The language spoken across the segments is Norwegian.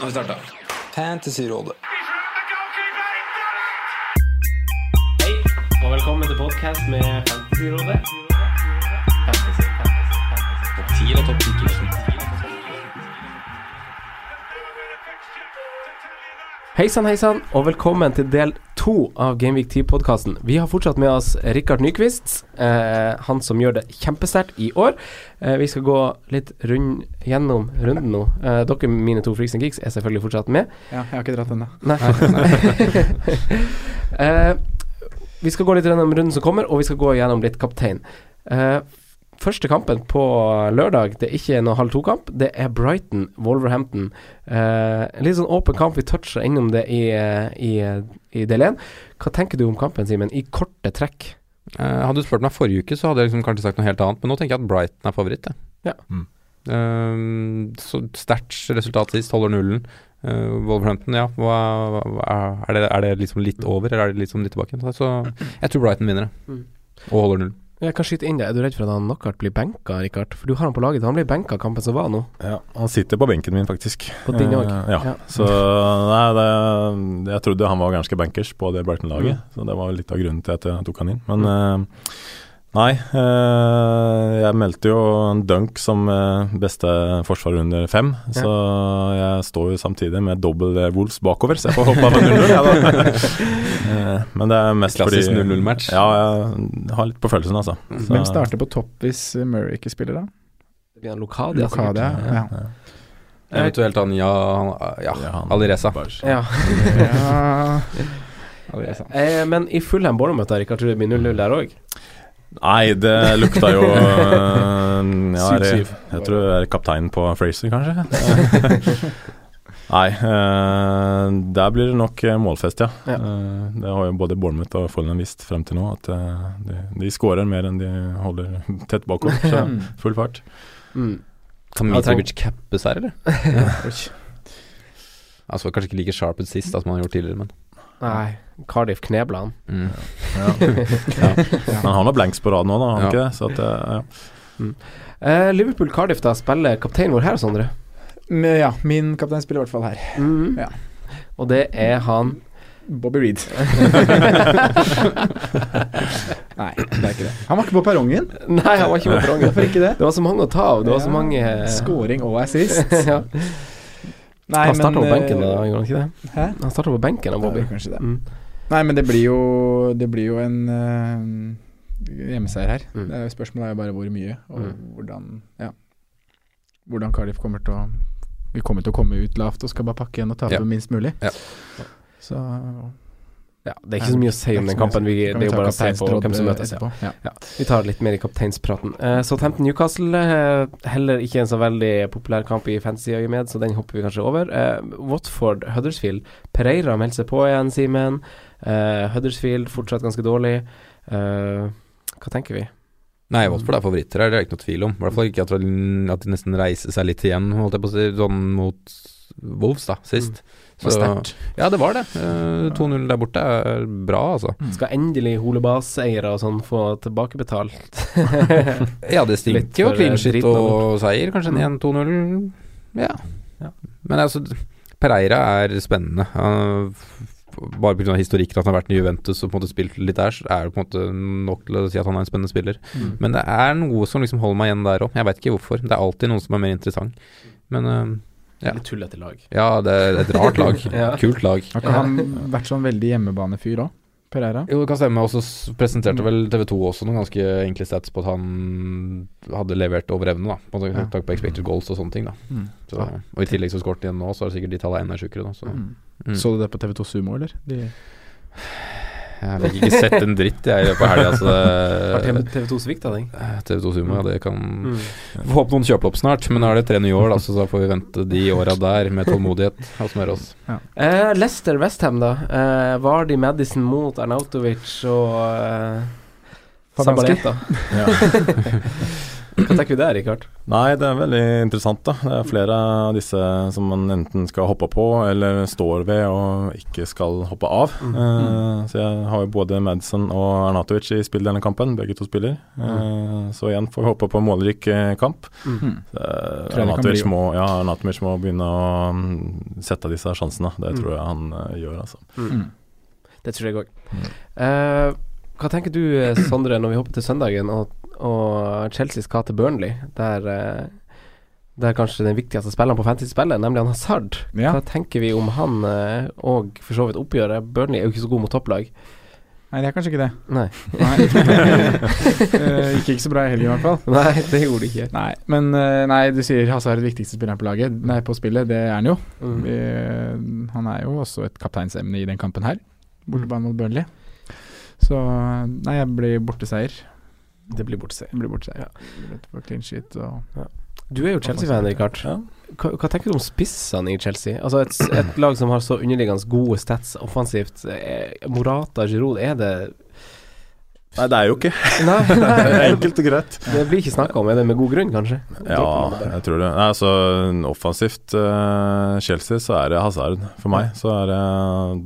Nå har vi starta. Fantasyrådet. Hei, og velkommen til podcast med Fantasyrådet. Fantasy, fantasy, fantasy. Topp 10 eller topp 10 Hei sann, hei sann, og velkommen til del to av Gameweek 10-podkasten. Vi har fortsatt med oss Rikard Nyquist, eh, han som gjør det kjempesterkt i år. Eh, vi skal gå litt rund, gjennom runden nå. Eh, dere, mine to freaks and geeks, er selvfølgelig fortsatt med. Ja, jeg har ikke dratt ennå. Nei. Eh, vi skal gå litt gjennom runden som kommer, og vi skal gå gjennom litt kaptein. Første kampen på lørdag, det er ikke noe halv to-kamp. Det er Brighton-Wolverhampton. Eh, en litt sånn åpen kamp. Vi toucher innom det i, eh, i, i del én. Hva tenker du om kampen, Simen, i korte trekk? Eh, hadde du spurt meg forrige uke, så hadde jeg liksom kanskje sagt noe helt annet. Men nå tenker jeg at Brighton er favoritt. jeg. Ja. Mm. Uh, så sterkt resultat sist, holder nullen. Uh, Wolverhampton, ja. Hva, hva, er, det, er det liksom litt over, eller er det liksom litt tilbake? Så jeg tror Brighton vinner det. Mm. Og holder nullen. Jeg kan skyte inn det. Er du redd for at han Knockout blir benka, Rikard? For du har han på laget. Han ble benka kampen som var nå. Ja, han sitter på benken min, faktisk. På din òg. Eh, ja. Ja. Så nei, det, jeg trodde han var ganske bankers på det Brighton-laget, Mm. så det var litt av grunnen til at jeg tok han inn. Men eh, nei, eh, jeg meldte jo en dunk som eh, beste forsvarer under fem, så jeg står jo samtidig med dobbel Wolves bakover, så jeg får hoppe av en 0-0. Ja. Eh, Men det er mest Klassisk fordi 0-0-match. Ja, jeg har litt på følelsen, altså. Så- Hvem starter på topp hvis Murray ikke spiller, da? Det blir han Lokadia, sikkert. Lokadia, ja. Eventuelt han ja, han- ja, Ja, han- Alireza. Ja. ja. Alireza. Eh, men i Fulham Bournemouth, Rikard, tror du det blir 0-0 der òg? Nei, det lukta jo øh, ja, er 7-7. Jeg tror jeg er kapteinen på Fraser, kanskje. Nei, øh, der blir det nok øh, målfest, ja. Ja. Eh, det har jo både Bournemouth og Fulham visst frem til nå, at de, de skårer mer enn de holder tett bakover. Så full fart. Mm. Kan Mitrovic cappes her, eller? Altså kanskje ikke like sharp ut sist, da, som han har gjort tidligere, men Nei, Cardiff knebla han. mm. Ja. ja. Han har noen blanks på rad nå, da, har han Ja. ikke det? Så at, ja. Mm. Uh, Liverpool-Cardiff, da spiller kapteinen vår her, Sondre. Men ja, min kaptein spiller i hvert fall her. Mm. Ja. Og det er han Bobby Reed. Nei, det er ikke det. Han var ikke på perrongen. Nei, han var ikke på perrongen. Hvorfor ikke det? Det var så mange å ta av. Det var så mange Scoring og assist. ja. Nei, Han starta på eh, benken, da, gjorde han ikke det? Hæ? Han starta på benken, han Bobby. Det det. Mm. Nei, men det blir jo Det blir jo en uh, hjemmeseier her. Mm. Er, spørsmålet er jo bare hvor mye, og Mm. hvordan Ja. Hvordan Cardiff kommer til å Vi kommer til å komme ut lavt og skal bare pakke igjen og tape Ja. minst mulig. Ja. Så Ja, det er ikke så mye å si om den kampen. Vi, det er jo bare å si på hvem som møtes. Ja. Ja. Ja, vi tar litt mer i kapteinspraten. Uh, Southampton Newcastle, uh, heller ikke en så veldig populær kamp i fantasy-øyemed, så den hopper vi kanskje over. Uh, Watford Huddersfield. Pereira melder seg på igjen, Simen. Uh, Huddersfield fortsatt ganske dårlig. Eh, hva tenker vi? Nei, Watford er favoritter her, det er ikke noe tvil om. I hvert fall ikke at de nesten reiser seg litt igjen, holdt jeg på å si, sånn mot Wolves, da, sist. Mm. Så, sterkt. Ja, det var det. Uh, 2-0 der borte er bra, altså. Skal endelig Holebas-eiere og sånn få tilbakebetalt? Ja, det stinker jo for, clean eh, shit og seier. Kanskje en Mm. 1-2-0. Ja. Ja. Men altså, Pereira er spennende. Uh, bare pga. historikken at han har vært i Juventus og på en måte spilt litt der, så er det på en måte nok til å si at han er en spennende spiller. Mm. Men det er noe som liksom holder meg igjen der òg. Jeg veit ikke hvorfor. Det er alltid noen som er mer interessant. Men øh, Ja. Litt tullete lag. ja, det er et rart lag. Ja. Kult lag. Har ikke han vært sånn veldig hjemmebanefyr òg? Pereira? Jo, det kan stemme. Og så presenterte vel TV 2 også noen ganske enkle stats på at han hadde levert over evne, da. På Ja. takk på expected goals og sånne ting, da. Mm. Så, og i tillegg så skåret de igjen nå, så er det sikkert de tallene enda sjukere, da. Så Mm. Mm. Så du det på TV2 Sumo, eller? De, jeg fikk ikke sett en dritt, jeg, i løpet av helga, Altså, Har TV 2 svikta deg? TV 2 Sumo, ja, det kan Mm. Får håpe noen kjøper opp snart, men nå er det tre nye år, da, så da får vi vente de åra der med tålmodighet og smøre oss. Eh, Leicester Westham, da. Eh, Vardy Madison mot Arnautovic og eh, Sabaleta. Ja. Hva tenker du der, Rikard? Nei, det er veldig interessant, da. Det er flere av disse som man enten skal hoppe på eller står ved og ikke skal hoppe av. Mm. Eh, så jeg har jo både Madsen og Arnatovic i spill denne kampen, begge to spiller. Eh, så igjen får vi håpe på en målrik eh, kamp. Mm. Hmm. Eh, Arnatovic må, ja, Arnatovic må begynne å mm, sette disse sjansene. Det Mm. tror jeg han eh, gjør, altså. Mm. Det tror jeg òg. Mm. hva tenker du, Sondre, når vi hopper til søndagen og, og Chelsea skal til Burnley, der det er kanskje den viktigste spilleren på fantasy-spillet, nemlig han Hazard. Ja. Hva tenker vi om han eh, og for så vidt oppgjøret? Burnley er jo ikke så god mot topplag. Nei, det er kanskje ikke det. Nei, Nei. Eh, gikk ikke så bra i helgen, i hvert fall. Nei det gjorde det ikke. Nei, men eh, nei, du sier Hazard er den viktigste spilleren på laget. Nei, på spillet, det er han jo. Mm. Vi, han er jo også et kapteinsemne i den kampen her, bortebane mot Burnley. Så nei, jeg blir borteseier. Det blir bortseier. Blir clean sheet og Du er jo Chelsea-fan, Rikard. Ja. Hva, hva tenker du om spissene i Chelsea? Altså et, et lag som har så underliggende gode stats offensivt. Eh, Morata, Giroud, er det Nei, det er jo ikke Nei, nei enkelt og greit. det blir ikke snakka om. Er det med god grunn, kanskje? Ja, jeg tror det. Nei, altså, offensivt uh, Chelsea, så er det Hazard for meg. Så er det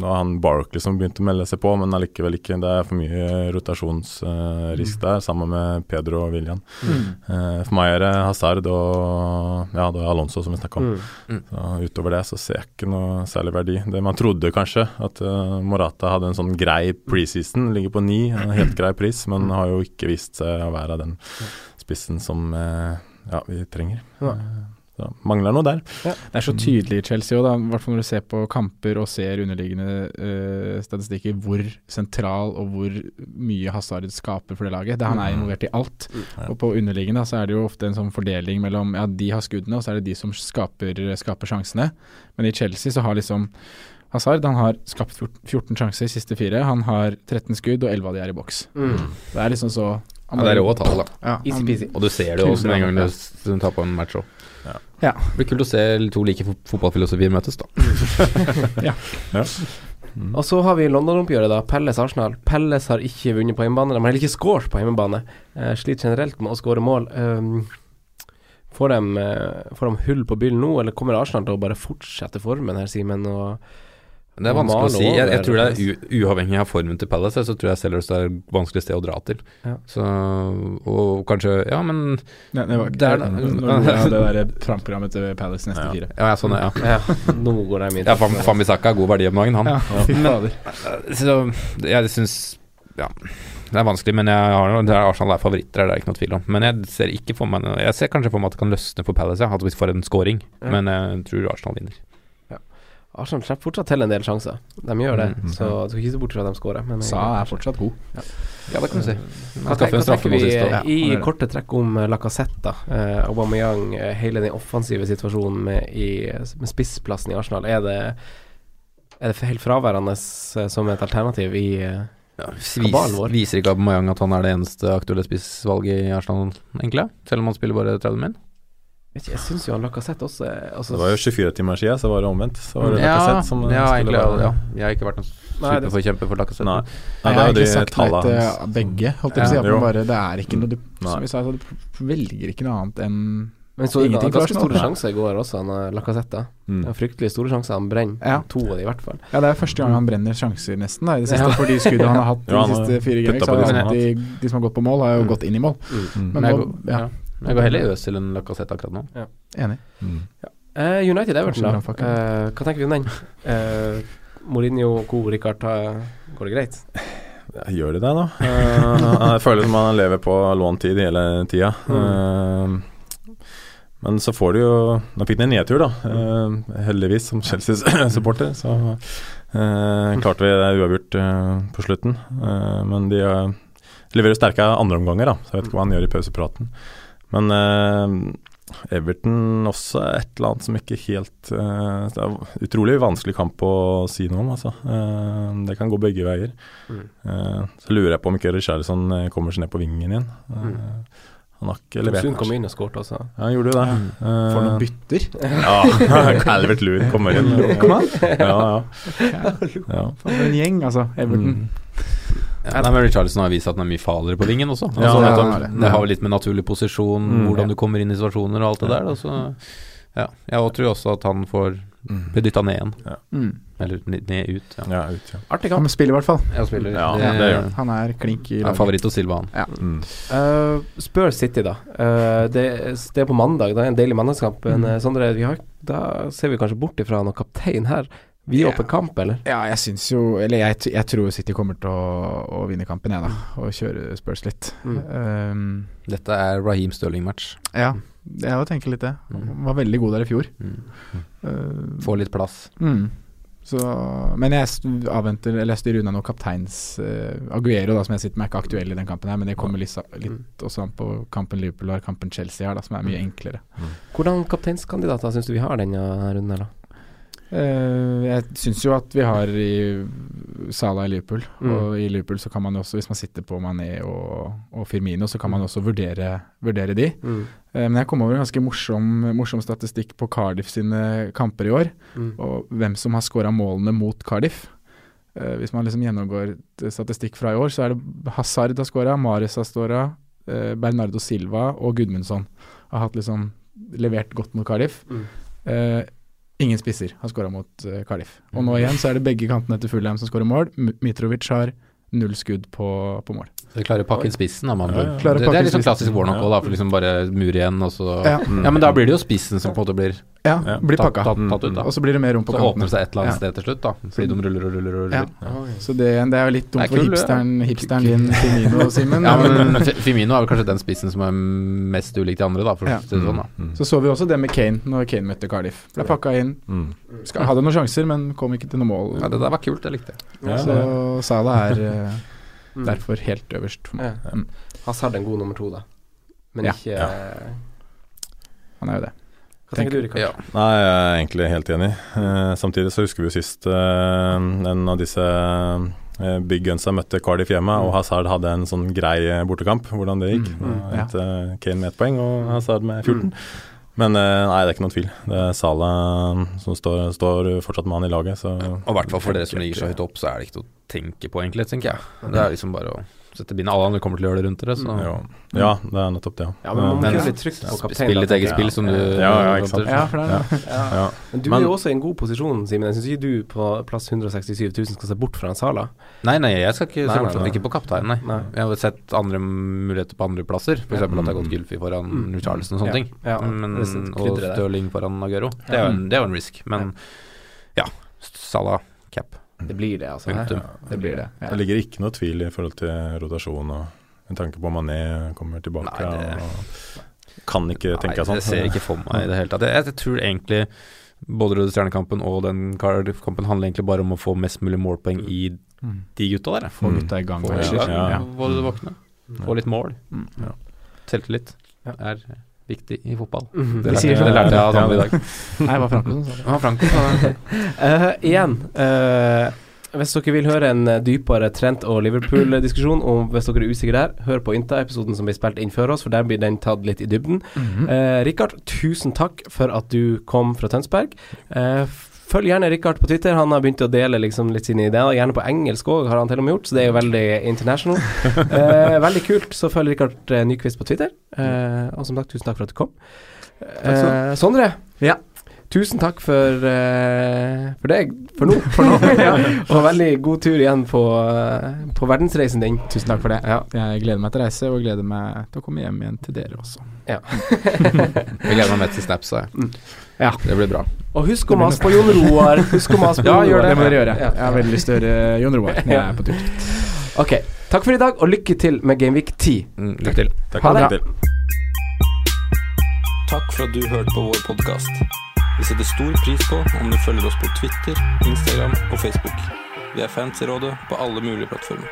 Nå har han Barkley som begynte å melde seg på, men allikevel ikke. Det er for mye rotasjonsrisk der, sammen med Pedro og William. Mm. Eh, for meg er det Hazard og Ja, det er Alonso som vi snakka om. Mm. Så utover det så ser jeg ikke noe særlig verdi. Det Man trodde kanskje at eh, Morata hadde en sånn grei preseason, ligger på ni, helt grei pris, men har jo ikke vist seg å være den spissen som eh, ja, vi trenger. Ja. Eh, Så mangler noe der. Det er så tydelig i Chelsea òg, i hvert fall når du ser på kamper og ser underliggende uh, statistikker, hvor sentral og hvor mye Hazard skaper for det laget. Det, han er involvert i alt. Mm. Og på underliggende så er det jo ofte en sånn fordeling mellom ja, de har skuddene, og så er det de som skaper, skaper sjansene. Men i Chelsea så har liksom Hazard han har skapt 14 sjanser i siste fire. Han har 13 skudd, og 11 av de er i boks. Mm. Det er liksom så Ja, det er rå tall, da. Ja, Easy-peasy. Og du ser det jo også den en gang du tar på en match òg. Ja. Ja. Det blir kult å se to like fotballfilosofier møtes, da. Mm. Og så har vi London-oppgjøret, da. Pelles-Arsenal. Pelles har ikke vunnet på hjemmebane. De har heller ikke scoret på hjemmebane. Eh, sliter generelt med å skåre mål. Um, får, de, uh, får de hull på byllen nå, eller kommer Arsenal til å bare fortsette formen her, Simen? Og Det er vanskelig å si. Jeg, jeg tror det er u uavhengig av formen til Palace, så tror jeg Sellers er et vanskelig sted å dra til. Ja. Så Og kanskje Ja, men Nei, det var Det er- Nå gjorde det, det der framprogrammet til Palace neste Ja. fire. Ja, ja sånn, ja. ja, Noe går der ja Fam- Fambisaka har god verdi om dagen, han. Ja, fy. Så jeg syns Ja. Det er vanskelig, men jeg har, det er Arsenal er favoritter, det er det ikke noe tvil om. Men jeg ser ikke for meg Jeg ser kanskje for meg at det kan løsne for Palace, ja, at vi får en scoring. Ja. Men jeg tror Arsenal vinner. Arsenal slipper fortsatt til en del sjanser. De gjør det, Mm. så du skal ikke se bort fra at de skårer. men- Sa er fortsatt god. Ja, det kan du si. Hva, Han tenk, skaffer en hva tenker vi sist. Ja, i korte trekk om Lacassette? Eh, Aubameyang, eh, hele den offensive situasjonen med, i, med spissplassen i Arsenal. Er det, er det helt fraværende eh, som et alternativ i eh, Kabalen vår. Viser ikke Aubameyang at han er det eneste aktuelle spissvalget i Arsenal, egentlig? Selv om han spiller bare 30 min? Ikke, Jeg syns jo han Lacassette også altså, Det var jo 24 timer siden, så var det omvendt. Så var det Ja, Lacazette som ja, egentlig. være- Ja. Jeg har ikke vært noen superforkjemper for Lacassette. Nei. Nei, jeg har ikke sagt nei til begge, holdt jeg på å si. Bare, det er ikke noe du, Som vi sa, så du velger ikke noe annet enn Men så det ganske store Arsenal. sjanser i går også, han Lacassette. Lacazette. Mm. Fryktelig store sjanser. Han brenner Ja. to av de i hvert fall. Ja, det er første gang han brenner sjanser nesten da, i det siste. Ja. For de skuddene han har hatt de Ja, siste fire på de som de har gått på mål, har jo Mm. gått inn i mål. Mm. Men Men nå, ja. Jeg går heller Øzil enn Lacassette akkurat nå. enig. Mm. Eh, United Everton, da. Uh. Eh, hva tenker vi om den? Uh, Mourinho, co. Rikard, ta- går det greit? Ja, Gjør det det, da? Eh, jeg føler som han lever på låntid hele tida. Mm. Eh, men så får du jo Nå fikk de en nedtur, da. Eh, heldigvis, som Chelsea-supporter. Så eh, klarte vi det uavgjort eh, på slutten. Eh, men de eh, leverer sterke andre omganger, da. Så jeg vet ikke hva han gjør i pausepraten. Men eh, Everton også er et eller annet som ikke helt eh, Det er utrolig vanskelig kamp å si noe om, altså. Eh, det kan gå begge veier. Mm. Eh, så lurer jeg på om ikke Richarlison eh, kommer seg ned på vingen igjen. Eh, Mm. Han har ikke levert. Sund kom inn og skåret altså. Ja, han gjorde jo det. For noen bytter. ja, Calvert Lewin kommer inn. Kom han? Ja, ja. ja. For en gjeng, altså. Everton. Mm. Ja, nei, men Richarlison har vist at han er mye farligere på vingen også. Altså, ja, ja, han er det. har jo litt med naturlig posisjon, Mm. hvordan du kommer inn i situasjoner og alt det der. Da, så, ja. Jeg tror også at han får Mm. bli dytta ned igjen. Mm. Eller ned, ut. Ja. Ja, ut, ja. Artig Han spiller i hvert fall. Spiller. Ja, det, det han. Han er klink i laget. favoritt hos Silva, han. Mm. Uh, spør City, da. Uh, det, det er på mandag. Det er en deilig mandagskamp. Men Mm. eh, Sondre, da ser vi kanskje bort ifra noen kaptein her. Vidåpen kamp, eller? Ja, jeg syns jo Eller jeg, jeg tror City kommer til å, å vinne kampen, jeg, da. Og kjøre Spurs litt. Mm. Um, Dette er Raheem Stirling-match. ja, jeg har tenker litt det. Mm. Han var veldig god der i fjor. Mm. Uh, Få litt plass. Mm. Så, men jeg avventer Eller jeg styrer unna noe kapteins uh, Aguero, da, som jeg sitter med, er ikke aktuell i den kampen her, men det kommer litt, litt også an på kampen Liverpool har, kampen Chelsea har, da, som er mye enklere. Hvordan kapteinskandidater syns du vi har denne runden her, da? Eh, jeg syns jo at vi har i Salah i Liverpool, Mm. og i Liverpool så kan man også, hvis man sitter på Mané og, og Firmino, så kan man også vurdere, vurdere de. Mm. Eh, men jeg kom over en ganske morsom, morsom statistikk på Cardiff sine kamper i år. Mm. og hvem som har skåra målene mot Cardiff. Eh, hvis man liksom gjennomgår statistikk fra i år, så er det Hazard har skåra, Marius har eh, Bernardo Silva og Gudmundsson har hatt liksom levert godt mot Cardiff. Mm. Ingen spisser har skåra mot uh, Cardiff. Og nå igjen så er det begge kantene til Fulham som skårer mål. Mitrovic har null skudd på, på mål. Så klarer å pakke inn spissen, da, Man, Ja, ja. Det, det er litt sånn klassisk Warnock òg, da. For liksom bare mur igjen, og så Ja. Mm. Ja, men da blir det jo spissen som på en måte blir Ja, blir tatt, pakka. tatt, tatt ut, da. Og så blir det mer rom på kanten. Så åpner det seg et eller annet Ja. sted til slutt, da. Fordi de ruller og ruller og Ja. ruller. Så det, det er jo litt dumt for kul, hipsteren, hipsteren din, og Simen. Ja, men Fimino er vel kanskje den spissen som er mest ulik de andre, da, for Ja. å si det sånn. da. Mm. Så så vi også det med Kane når Kane møtte Cardiff. Ble pakka inn. Mm. Skal, hadde noen sjanser, men kom ikke til noe mål. Ja, det der var kult, jeg likte. Ja, så Salah er eh, Mm. derfor helt øverst for meg. Ja. Mm. Hazard er en god nummer to, da. Men Ja. ikke Ja. Han er jo det. Hva tenker du, Rikard? Ja. Nei, jeg er egentlig helt enig. Uh, samtidig så husker vi jo sist uh, en av disse uh, Big Gunsa møtte Cardiff hjemme, og Hazard hadde en sånn grei bortekamp. Hvordan det gikk. Mm, mm, ja. endte Kane med ett poeng, og Hazard med 14. Men eh, nei, det er ikke noen tvil. Det er Salah som står, står fortsatt med han i laget, så Og i hvert fall for dere som ligger så høyt opp, så er det ikke noe å tenke på, egentlig, tenker jeg. Det er liksom bare å sette bindet. Alle andre kommer til å gjøre det rundt dere, så ja. ja, det er nettopp det. Ja, men man må Men- litt trygt på kapteinen. Spill ditt eget spill, som du Ja, ja, ikke sant. Ja, for det er det. Ja. Ja. Men du Men- er jo også i en god posisjon, Simen. Jeg syns ikke du på plass 167 000 skal se bort fra en Sala. Nei, nei, jeg skal ikke se bort fra. Ikke på kapteinen, nei. Nei. Jeg har sett andre muligheter på andre plasser. F.eks. Ja. at det har gått Gylfi foran Mm. Charleston og sånne Ja. ting. Ja, Men, det og. Stirling foran Aguero. Det er jo en, det er jo en risk. Men ja, Sala cap. Det blir det, altså. Her. Det blir det. Ja. Det ligger ikke noe tvil i forhold til rotasjon og en tanke på Mané kommer tilbake. Nei, det- og kan ikke tenke sånn. det ser jeg ikke for meg i det hele tatt. Jeg, jeg tror egentlig både Røde Stjernekampen og den Cardiff-kampen handler egentlig bare om å få mest mulig målpoeng i Mm. de gutta der. Få gutta i gang. Få ja, Ja. få våkne. Få litt mål. Mm. Ja. Selvtillit Ja. er viktig i fotball. Mhm. Det lærte, sånn. det lærte jeg av Ja, i dag. Nei, det var Franco som sa det. Ja, Franco sa det. Eh, igjen, uh, hvis dere vil høre en dypere Trent og Liverpool-diskusjon, og hvis dere er usikre der, hør på Inta-episoden som ble spilt inn før oss, for der blir den tatt litt i dybden. Eh, Rikard, tusen takk for at du kom fra Tønsberg. Eh, følg gjerne Rikard på Twitter. Han har begynt å dele liksom litt sine ideer, gjerne på engelsk òg, har han til og med gjort, så det er jo veldig international. Eh, veldig kult. Så følg Rikard eh, Nyquist på Twitter. Eh, og som sagt, tusen takk for at du kom. Eh, Sondre. Ja. Tusen takk for, eh, for deg, for nå. For nå. ja. Og veldig god tur igjen på, eh, på verdensreisen din. Tusen takk for det. Ja. Jeg gleder meg til å reise, og gleder meg til å komme hjem igjen til dere også. Jeg gleder meg mest til snaps, sa jeg. Mm. Ja. Det blir bra. Og husk å mase på Jon Roar. Husk å mase på Ja, Jon Roar. Det må dere gjøre. Ja. Jeg har veldig lyst til å høre Jon Roar når jeg er på tur. Ok, takk for i dag, og lykke til med Gameweek 10. Mm, lykke til. Takk Ha det. Takk for at du hørte på vår podkast. Vi setter stor pris på om du følger oss på Twitter, Instagram og Facebook. Vi er fans i rådet på alle mulige plattformer.